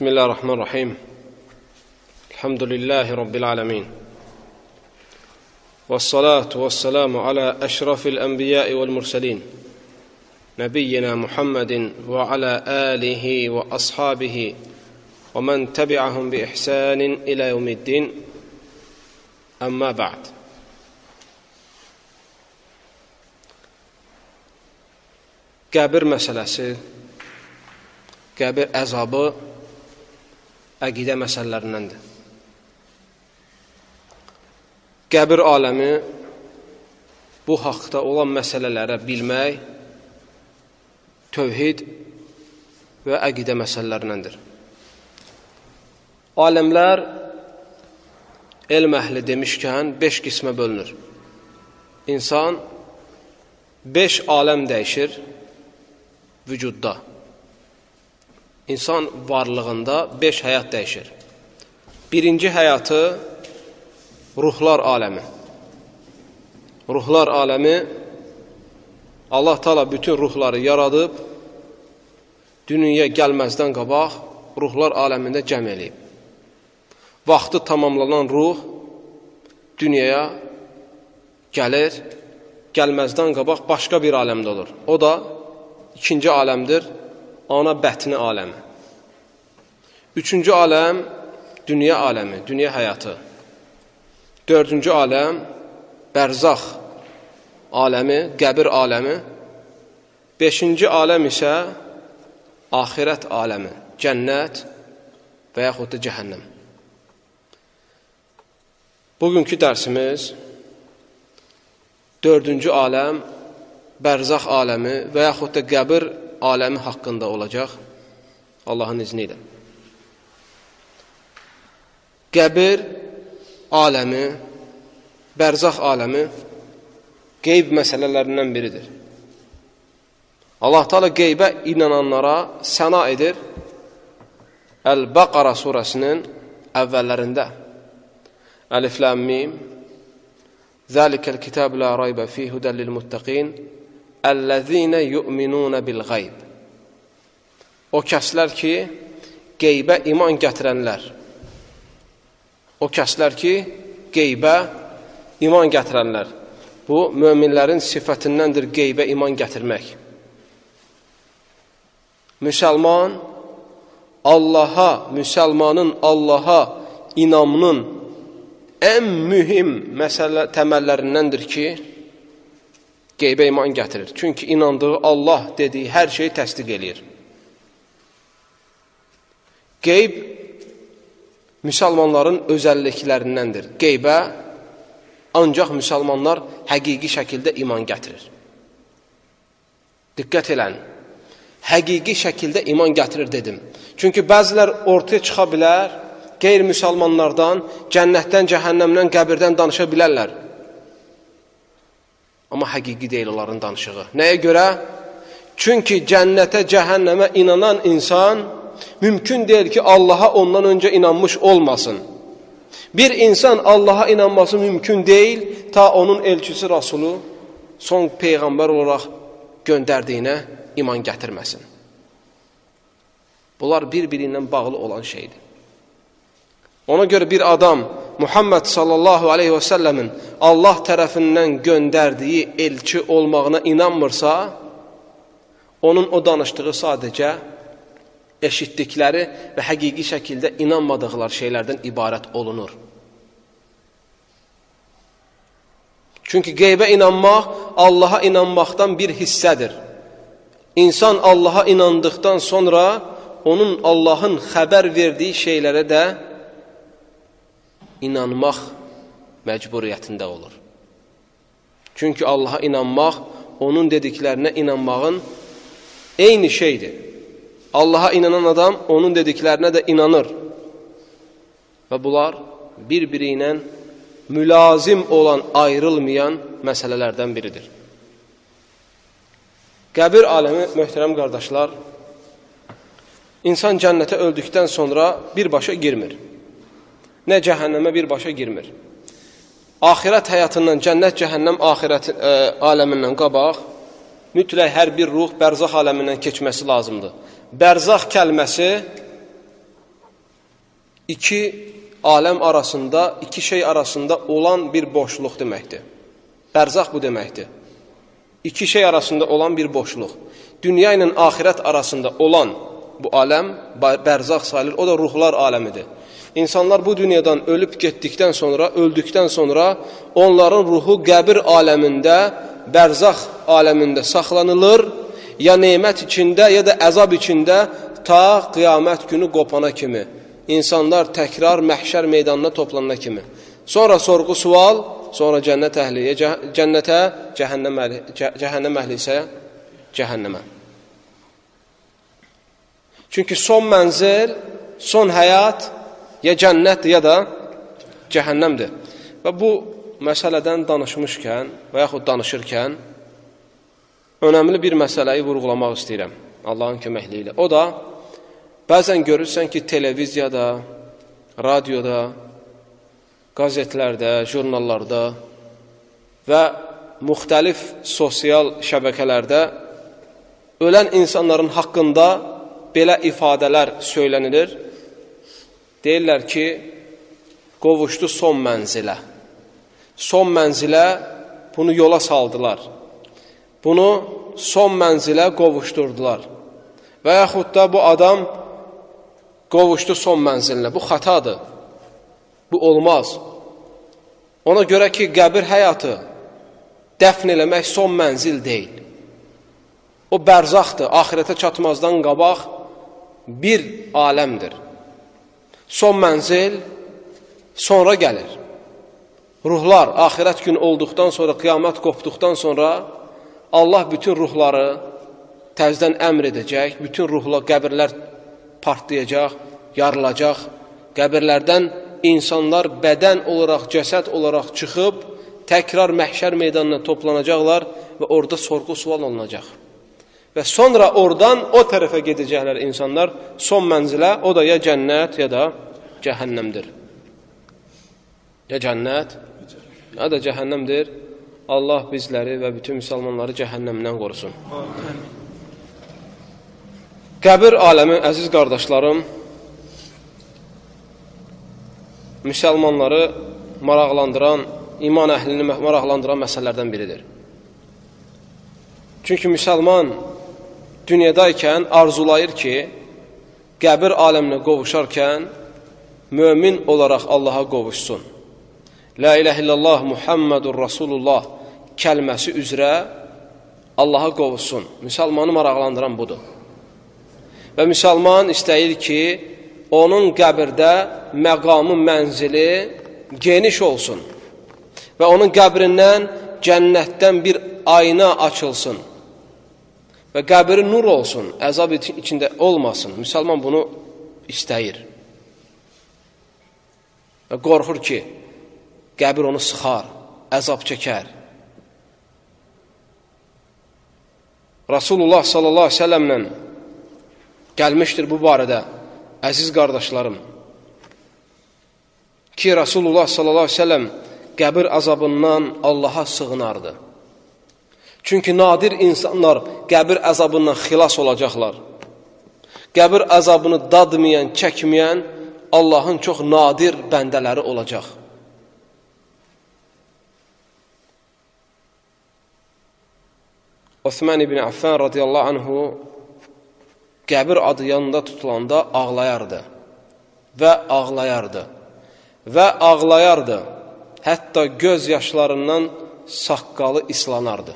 بسم الله الرحمن الرحيم. الحمد لله رب العالمين. والصلاة والسلام على أشرف الأنبياء والمرسلين. نبينا محمد وعلى آله وأصحابه ومن تبعهم بإحسان إلى يوم الدين. أما بعد. Qəbir məsələsi, qəbir əzabı əqidə məsələlərindəndir. Qəbir aləmi bu haqda olan məsələlərə bilmək tövhid və əqidə məsələlərindəndir. Aləmlər elm əhli demişkən 5 qismə bölünür. İnsan 5 aləm dəyişir vücudda. İnsan varlığında 5 həyat dəyişir. Birinci həyatı ruhlar aləmi. Ruhlar aləmi Allah Taala bütün ruhları yaradıb dünyaya gəlməzdən qabaq ruhlar aləmində cəm eləyib. Vaxtı tamamlanan ruh dünyaya gəlir, gəlməzdən qabaq başqa bir aləmdə olur. O da ikinci aləmdir, ana bətni aləmi. Üçüncü aləm dünya aləmi, dünya həyatı. Dördüncü aləm bərzax aləmi, qəbir aləmi. Beşinci aləm isə axirət aləmi, cənnət və yaxud da cəhənnəm. Bugünkü dərsimiz dördüncü aləm bərzax aləmi və yaxud da qəbir aləmi haqqında olacaq Allahın izni ilə. Qəbir aləmi, bərzax aləmi qeyb məsələlərindən biridir. Allah Taala qeybə inananlara səna edir. Əl-Baqara surəsinin əvvəllərində. Əlif lam mim Zəlikəl kitab la raybə fi hudən lil muttaqin Əl-ləzinə yu'minunə bil-qayb O kəslər ki, qeybə iman gətirənlər. O kəslər ki, qeybə iman gətirənlər. Bu, möminlərin sifətindəndir qeybə iman gətirmək. Müsəlman Allaha, müsəlmanın Allaha inamının ən mühim məsələ təməllərindəndir ki, qeybə iman gətirir. Çünki inandığı Allah dediyi hər şeyi təsdiq eləyir. Qeyb müsəlmanların özəlliklərindəndir. Qeybə ancaq müsəlmanlar həqiqi şəkildə iman gətirir. Diqqət elən. Həqiqi şəkildə iman gətirir dedim. Çünki bəzilər ortaya çıxa bilər, qeyri-müsəlmanlardan, cənnətdən, cəhənnəmdən, qəbirdən danışa bilərlər. Amma həqiqi deyil onların danışığı. Nəyə görə? Çünki cənnətə, cəhənnəmə inanan insan mümkün deyil ki, Allaha ondan öncə inanmış olmasın. Bir insan Allaha inanması mümkün deyil, ta onun elçisi Rasulu son peyğəmbər olaraq göndərdiyinə iman gətirməsin. Bunlar bir-birindən bağlı olan şeydir. Ona görə bir adam Muhammed sallallahu aleyhi və səlləmin Allah tərəfindən göndərdiyi elçi olmağına inanmırsa, onun o danışdığı sadəcə eşitdikləri və həqiqi şəkildə inanmadıqları şeylərdən ibarət olunur. Çünki qeybə inanmaq Allaha inanmaqdan bir hissədir. İnsan Allaha inandıqdan sonra onun Allahın xəbər verdiyi şeylərə də inanmaq məcburiyyətində olur. Çünki Allaha inanmaq, onun dediklərinə inanmağın eyni şeydir. Allaha inanan adam onun dediklərinə də inanır. Və bunlar bir-biri ilə mülazim olan, ayrılmayan məsələlərdən biridir. Qəbir aləmi, möhtərəm qardaşlar, insan cənnətə öldükdən sonra birbaşa girmir nə cəhənnəmə birbaşa girmir. Axirət həyatından, cənnət, cəhənnəm axirət ə, e, aləmindən qabaq mütləq hər bir ruh bərzax aləmindən keçməsi lazımdır. Bərzax kəlməsi iki aləm arasında, iki şey arasında olan bir boşluq deməkdir. Bərzaq bu deməkdir. İki şey arasında olan bir boşluq. Dünya ilə axirət arasında olan bu aləm bərzaq sayılır. O da ruhlar aləmidir. İnsanlar bu dünyadan ölüb getdikdən sonra, öldükdən sonra onların ruhu qəbir aləmində, bərzaq aləmində saxlanılır, ya nemət içində, ya da əzab içində ta qiyamət günü qopana kimi. İnsanlar təkrar məhşər meydanına toplanana kimi. Sonra sorğu sual, sonra cənnət əhli, cənnətə, cəhənnəm əhli, cəhənnəm əhli isə cəhənnəmə. Çünki son mənzil, son həyat ya cənnətdir, ya da cəhənnəmdir. Və bu məsələdən danışmışkən və yaxud danışırkən önəmli bir məsələyi vurğulamaq istəyirəm Allahın köməkliyi ilə. O da, bəzən görürsən ki, televiziyada, radioda, qazetlərdə, jurnallarda və müxtəlif sosial şəbəkələrdə ölən insanların haqqında belə ifadələr söylənilir. Deyirlər ki, qovuşdu son mənzilə. Son mənzilə bunu yola saldılar. Bunu son mənzilə qovuşdurdular. Və yaxud da bu adam qovuşdu son mənzilinə. Bu xatadır. Bu olmaz. Ona görə ki, qəbir həyatı dəfn eləmək son mənzil deyil. O bərzaqdır, axirətə çatmazdan qabaq bir aləmdir. Son mənzil sonra gəlir. Ruhlar axirət gün olduqdan sonra, qiyamət qopduqdan sonra Allah bütün ruhları təzdən əmr edəcək, bütün ruhlar, qəbirlər partlayacaq, yarılacaq, qəbirlərdən insanlar bədən olaraq, cəsəd olaraq çıxıb, təkrar məhşər meydanına toplanacaqlar və orada sorğu sual olunacaq. Və sonra oradan o tərəfə gedəcəklər insanlar son mənzilə, o da ya cənnət, ya da cəhənnəmdir. Ya cənnət, ya da cəhənnəmdir. Allah bizləri və bütün müsəlmanları cəhənnəmdən qorusun. Qəbir aləmi, əziz qardaşlarım, müsəlmanları maraqlandıran, iman əhlini maraqlandıran məsələlərdən biridir. Çünki müsəlman dünyadaykən arzulayır ki, qəbir aləminə qovuşarkən mömin olaraq Allaha qovuşsun. La ilahe illallah Muhammedur Rasulullah kəlməsi üzrə Allaha qovuşsun. Müsəlmanı maraqlandıran budur. Və müsəlman istəyir ki, onun qəbirdə məqamı, mənzili geniş olsun və onun qəbrindən cənnətdən bir ayna açılsın və qəbri nur olsun, əzab içində olmasın. Müsəlman bunu istəyir. Və qorxur ki, qəbir onu sıxar, əzab çəkər. Rasulullah sallallahu aleyhi ve sellemlə gəlmişdir bu barədə, əziz qardaşlarım. Ki, Rasulullah sallallahu aleyhi ve sellem qəbir azabından Allaha sığınardı. Çünki nadir insanlar qəbir əzabından xilas olacaqlar. Qəbir əzabını dadmayan, çəkməyən Allahın çox nadir bəndələri olacaq. Osman ibn Affan radiyallahu anhu qəbir adı yanında tutulanda ağlayardı və ağlayardı və ağlayardı. Hətta göz yaşlarından saqqalı islanardı.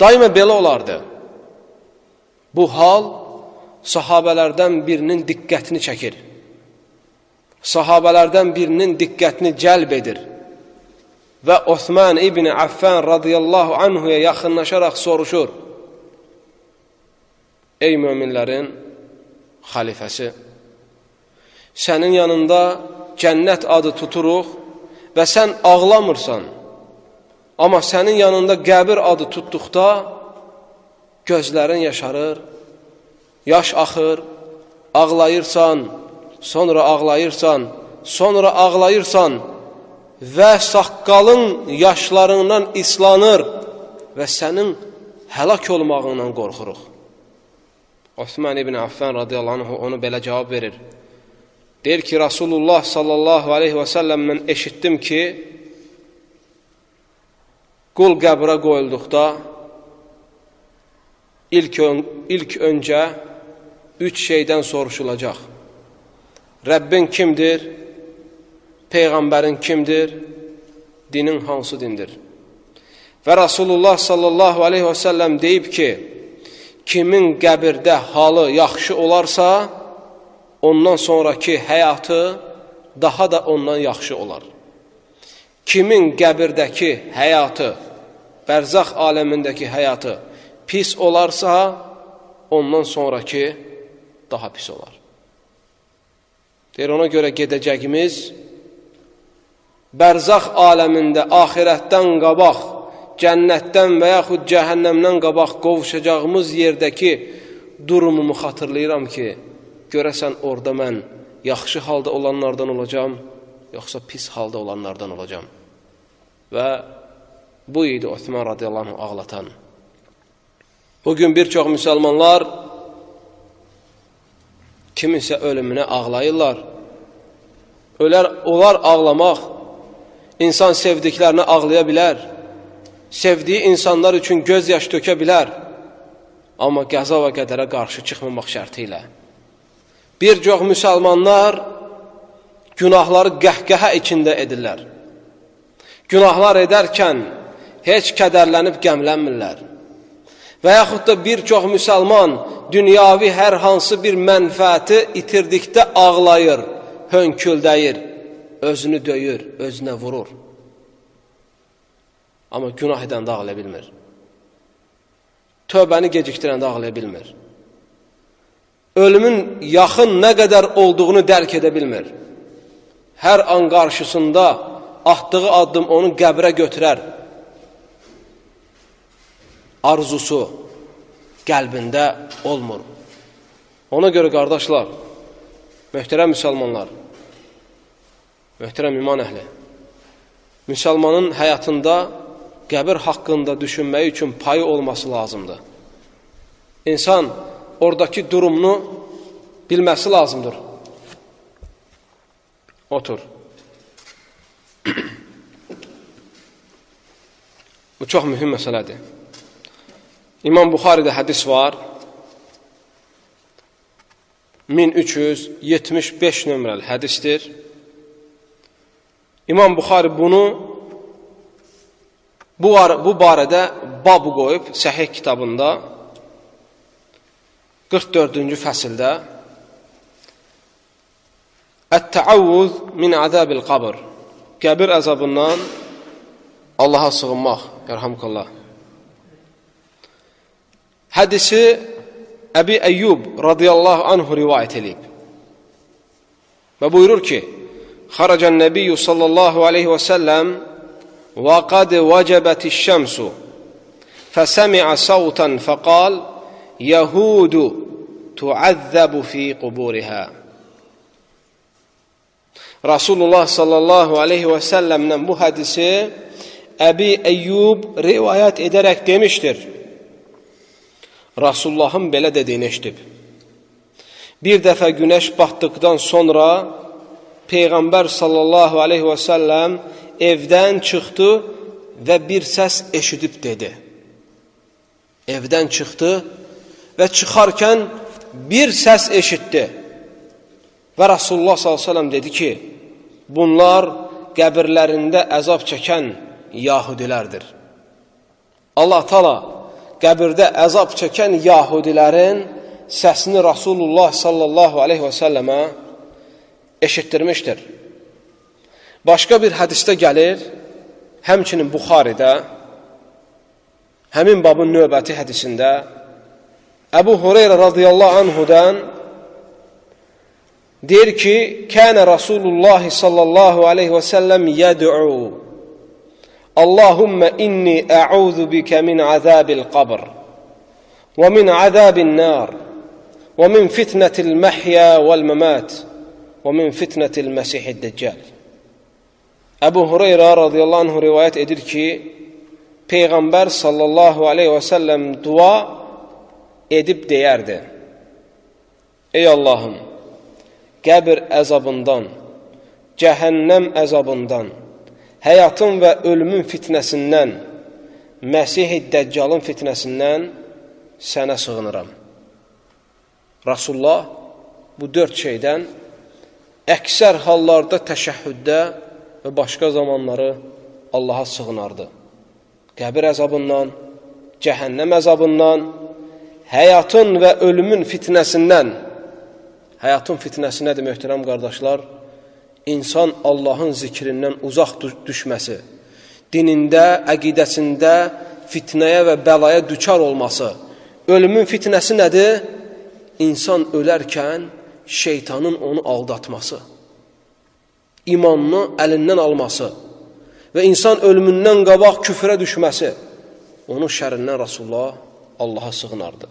Daima belə olardı. Bu hal sahabələrdən birinin diqqətini çəkir. Sahabələrdən birinin diqqətini cəlb edir. Və Osman ibn Affan radiyallahu anhuya yaxınlaşaraq soruşur. Ey möminlərin xalifəsi, sənin yanında cənnət adı tuturuq və sən ağlamırsan. Amma sənin yanında qəbir adı tutduqda gözlərin yaşarır, yaş axır, ağlayırsan, sonra ağlayırsan, sonra ağlayırsan və saqqalın yaşlarından islanır və sənin həlak olmağından qorxuruq. Osman ibn Affan radiyallahu anh onu belə cavab verir. Deyir ki, Rasulullah sallallahu aleyhi və səlləm mən eşitdim ki, qul qəbrə qoyulduqda ilk, ön, ilk öncə üç şeydən soruşulacaq. Rəbbin kimdir? Peyğəmbərin kimdir? Dinin hansı dindir? Və Rasulullah sallallahu aleyhi və səlləm deyib ki, kimin qəbirdə halı yaxşı olarsa, ondan sonraki həyatı daha da ondan yaxşı olar. Kimin qəbirdəki həyatı, bərzaq aləmindəki həyatı pis olarsa, ondan sonraki daha pis olar. Deyir, ona görə gedəcəyimiz bərzaq aləmində axirətdən qabaq, cənnətdən və yaxud cəhənnəmdən qabaq qovuşacağımız yerdəki durumumu xatırlayıram ki, görəsən orada mən yaxşı halda olanlardan olacam, yoxsa pis halda olanlardan olacam. Və bu idi Osman radiyallahu anh ağlatan. Bugün bir çox müsəlmanlar kiminsə ölümünə ağlayırlar. Ölər, olar ağlamaq, insan sevdiklərini ağlaya bilər, sevdiyi insanlar üçün göz yaş tökə bilər, amma qəza və qədərə qarşı çıxmamaq şərti ilə. Bir çox müsəlmanlar günahları qəhqəhə içində edirlər. Günahlar edərkən heç kədərlənib qəmlənmirlər. Və yaxud da bir çox müsəlman dünyavi hər hansı bir mənfəəti itirdikdə ağlayır, hönküldəyir, özünü döyür, özünə vurur. Amma günah edəndə ağlaya bilmir. Tövbəni gecikdirəndə ağlaya bilmir. Ölümün yaxın nə qədər olduğunu dərk edə bilmir. Hər an qarşısında atdığı addım onu qəbrə götürər arzusu qəlbində olmur. Ona görə qardaşlar, möhtərəm müsəlmanlar, möhtərəm iman əhli, müsəlmanın həyatında qəbir haqqında düşünmək üçün payı olması lazımdır. İnsan oradakı durumunu bilməsi lazımdır. Otur. Bu çox mühüm məsələdir. İmam Buxaridə hədis var. 1375 nömrəli hədisdir. İmam Buxari bunu bu, bu barədə bab qoyub Səhih kitabında 44-cü fəsildə Ət-təavvuz min əzəbil qabr Qəbir əzabından Allaha sığınmaq, yarhamkallah. Hədisi Əbi Əyyub radiyallahu anhu rivayət edib. Və buyurur ki, Xaracən Nəbiyyü sallallahu aleyhi və səlləm və qad vəcəbəti şəmsu fəsəmiə savtan fəqal Yəhudu tuəzzəbu fi quburihə Rasulullah sallallahu aleyhi və səlləmdən bu hədisi Əbi Əyyub rivayət edərək demişdir. Rasulullahın belə dediyini eşidib. Bir dəfə günəş batdıqdan sonra Peyğəmbər sallallahu aleyhi və səlləm evdən çıxdı və bir səs eşidib dedi. Evdən çıxdı və çıxarkən bir səs eşitdi. Və Rasulullah sallallahu aleyhi və səlləm dedi ki, bunlar qəbirlərində əzab çəkən yahudilərdir. Allah tala qəbirdə əzab çəkən yahudilərin səsini Rasulullah sallallahu aleyhi və səlləmə eşitdirmişdir. Başqa bir hədisdə gəlir, həmçinin Buxaridə, həmin babın növbəti hədisində Əbu Hureyra radiyallahu anhudan Deyir ki kana Rasulullah sallallahu aleyhi ve sellem yed'u Allahümme inni e'udhu bike min azabil qabr ve min azabil nar ve min fitnetil mehya vel memat ve min fitnetil mesihid deccal Ebu Hureyre radıyallahu anh rivayet edir ki Peygamber sallallahu aleyhi ve sellem dua edip deyerdi Ey Allah'ım qəbr əzabından, cəhənnəm əzabından, həyatın və ölümün fitnəsindən, Məsih-i Dəccalın fitnəsindən sənə sığınıram. Rasulullah bu dörd şeydən əksər hallarda təşəhhüddə və başqa zamanları Allaha sığınardı. Qəbir əzabından, cəhənnəm əzabından, həyatın və ölümün fitnəsindən, həyatın fitnəsi nədir möhtərəm qardaşlar? İnsan Allahın zikrindən uzaq düşməsi, dinində, əqidəsində fitnəyə və bəlaya düçar olması. Ölümün fitnəsi nədir? İnsan ölərkən şeytanın onu aldatması, imanını əlindən alması və insan ölümündən qabaq küfrə düşməsi, onun şərindən Rasulullah Allaha sığınardı.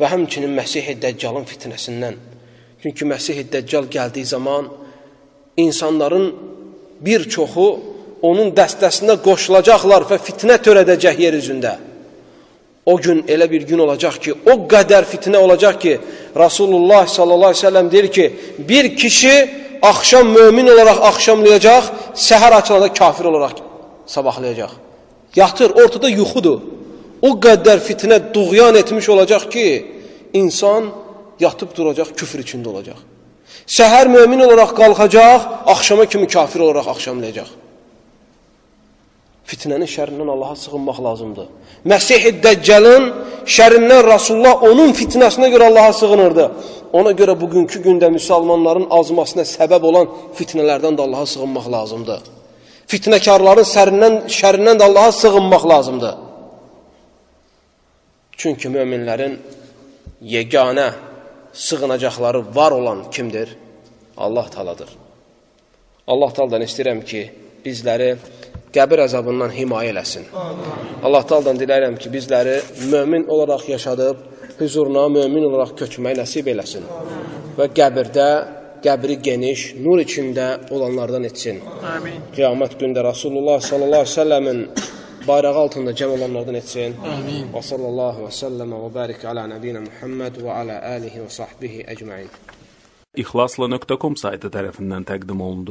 Və həmçinin Məsih-i Dəccalın fitnəsindən. Çünki Məsih-i Dəccal gəldiyi zaman insanların bir çoxu onun dəstəsinə qoşulacaqlar və fitnə törədəcək yer üzündə. O gün elə bir gün olacaq ki, o qədər fitnə olacaq ki, Rasulullah sallallahu əleyhi və səlləm deyir ki, bir kişi axşam mömin olaraq axşamlayacaq, səhər açılanda kafir olaraq sabahlayacaq. Yatır, ortada yuxudur. O qədər fitnə duğyan etmiş olacaq ki, insan yatıb duracaq, küfr içində olacaq. Səhər mömin olaraq qalxacaq, axşama kimi kafir olaraq axşamlayacaq. Fitnənin şərindən Allaha sığınmaq lazımdır. Məsih-i Dəccəlin şərindən Rasulullah onun fitnəsinə görə Allaha sığınırdı. Ona görə bugünkü gündə müsəlmanların azmasına səbəb olan fitnələrdən də Allaha sığınmaq lazımdır. Fitnəkarların sərindən, şərindən də Allaha sığınmaq lazımdır. Çünki möminlərin yeganə sığınacaqları var olan kimdir? Allah taladır. Allah taldan istəyirəm ki, bizləri qəbir əzabından himayə eləsin. Allah taldan diləyirəm ki, bizləri mömin olaraq yaşadıb, huzuruna mömin olaraq köçməyi nəsib eləsin. Və qəbirdə, qəbri geniş, nur içində olanlardan etsin. Amin. Qiyamət gündə Rasulullah sallallahu aleyhi ve sellemin bayrağı altında cəm olanlardan etsin. Amin. Və sallallahu və səlləmə və bərik alə nəbiyyə Muhammed və alə alihi və sahbihi əcməin. İxlasla.com saytı tərəfindən təqdim olundu.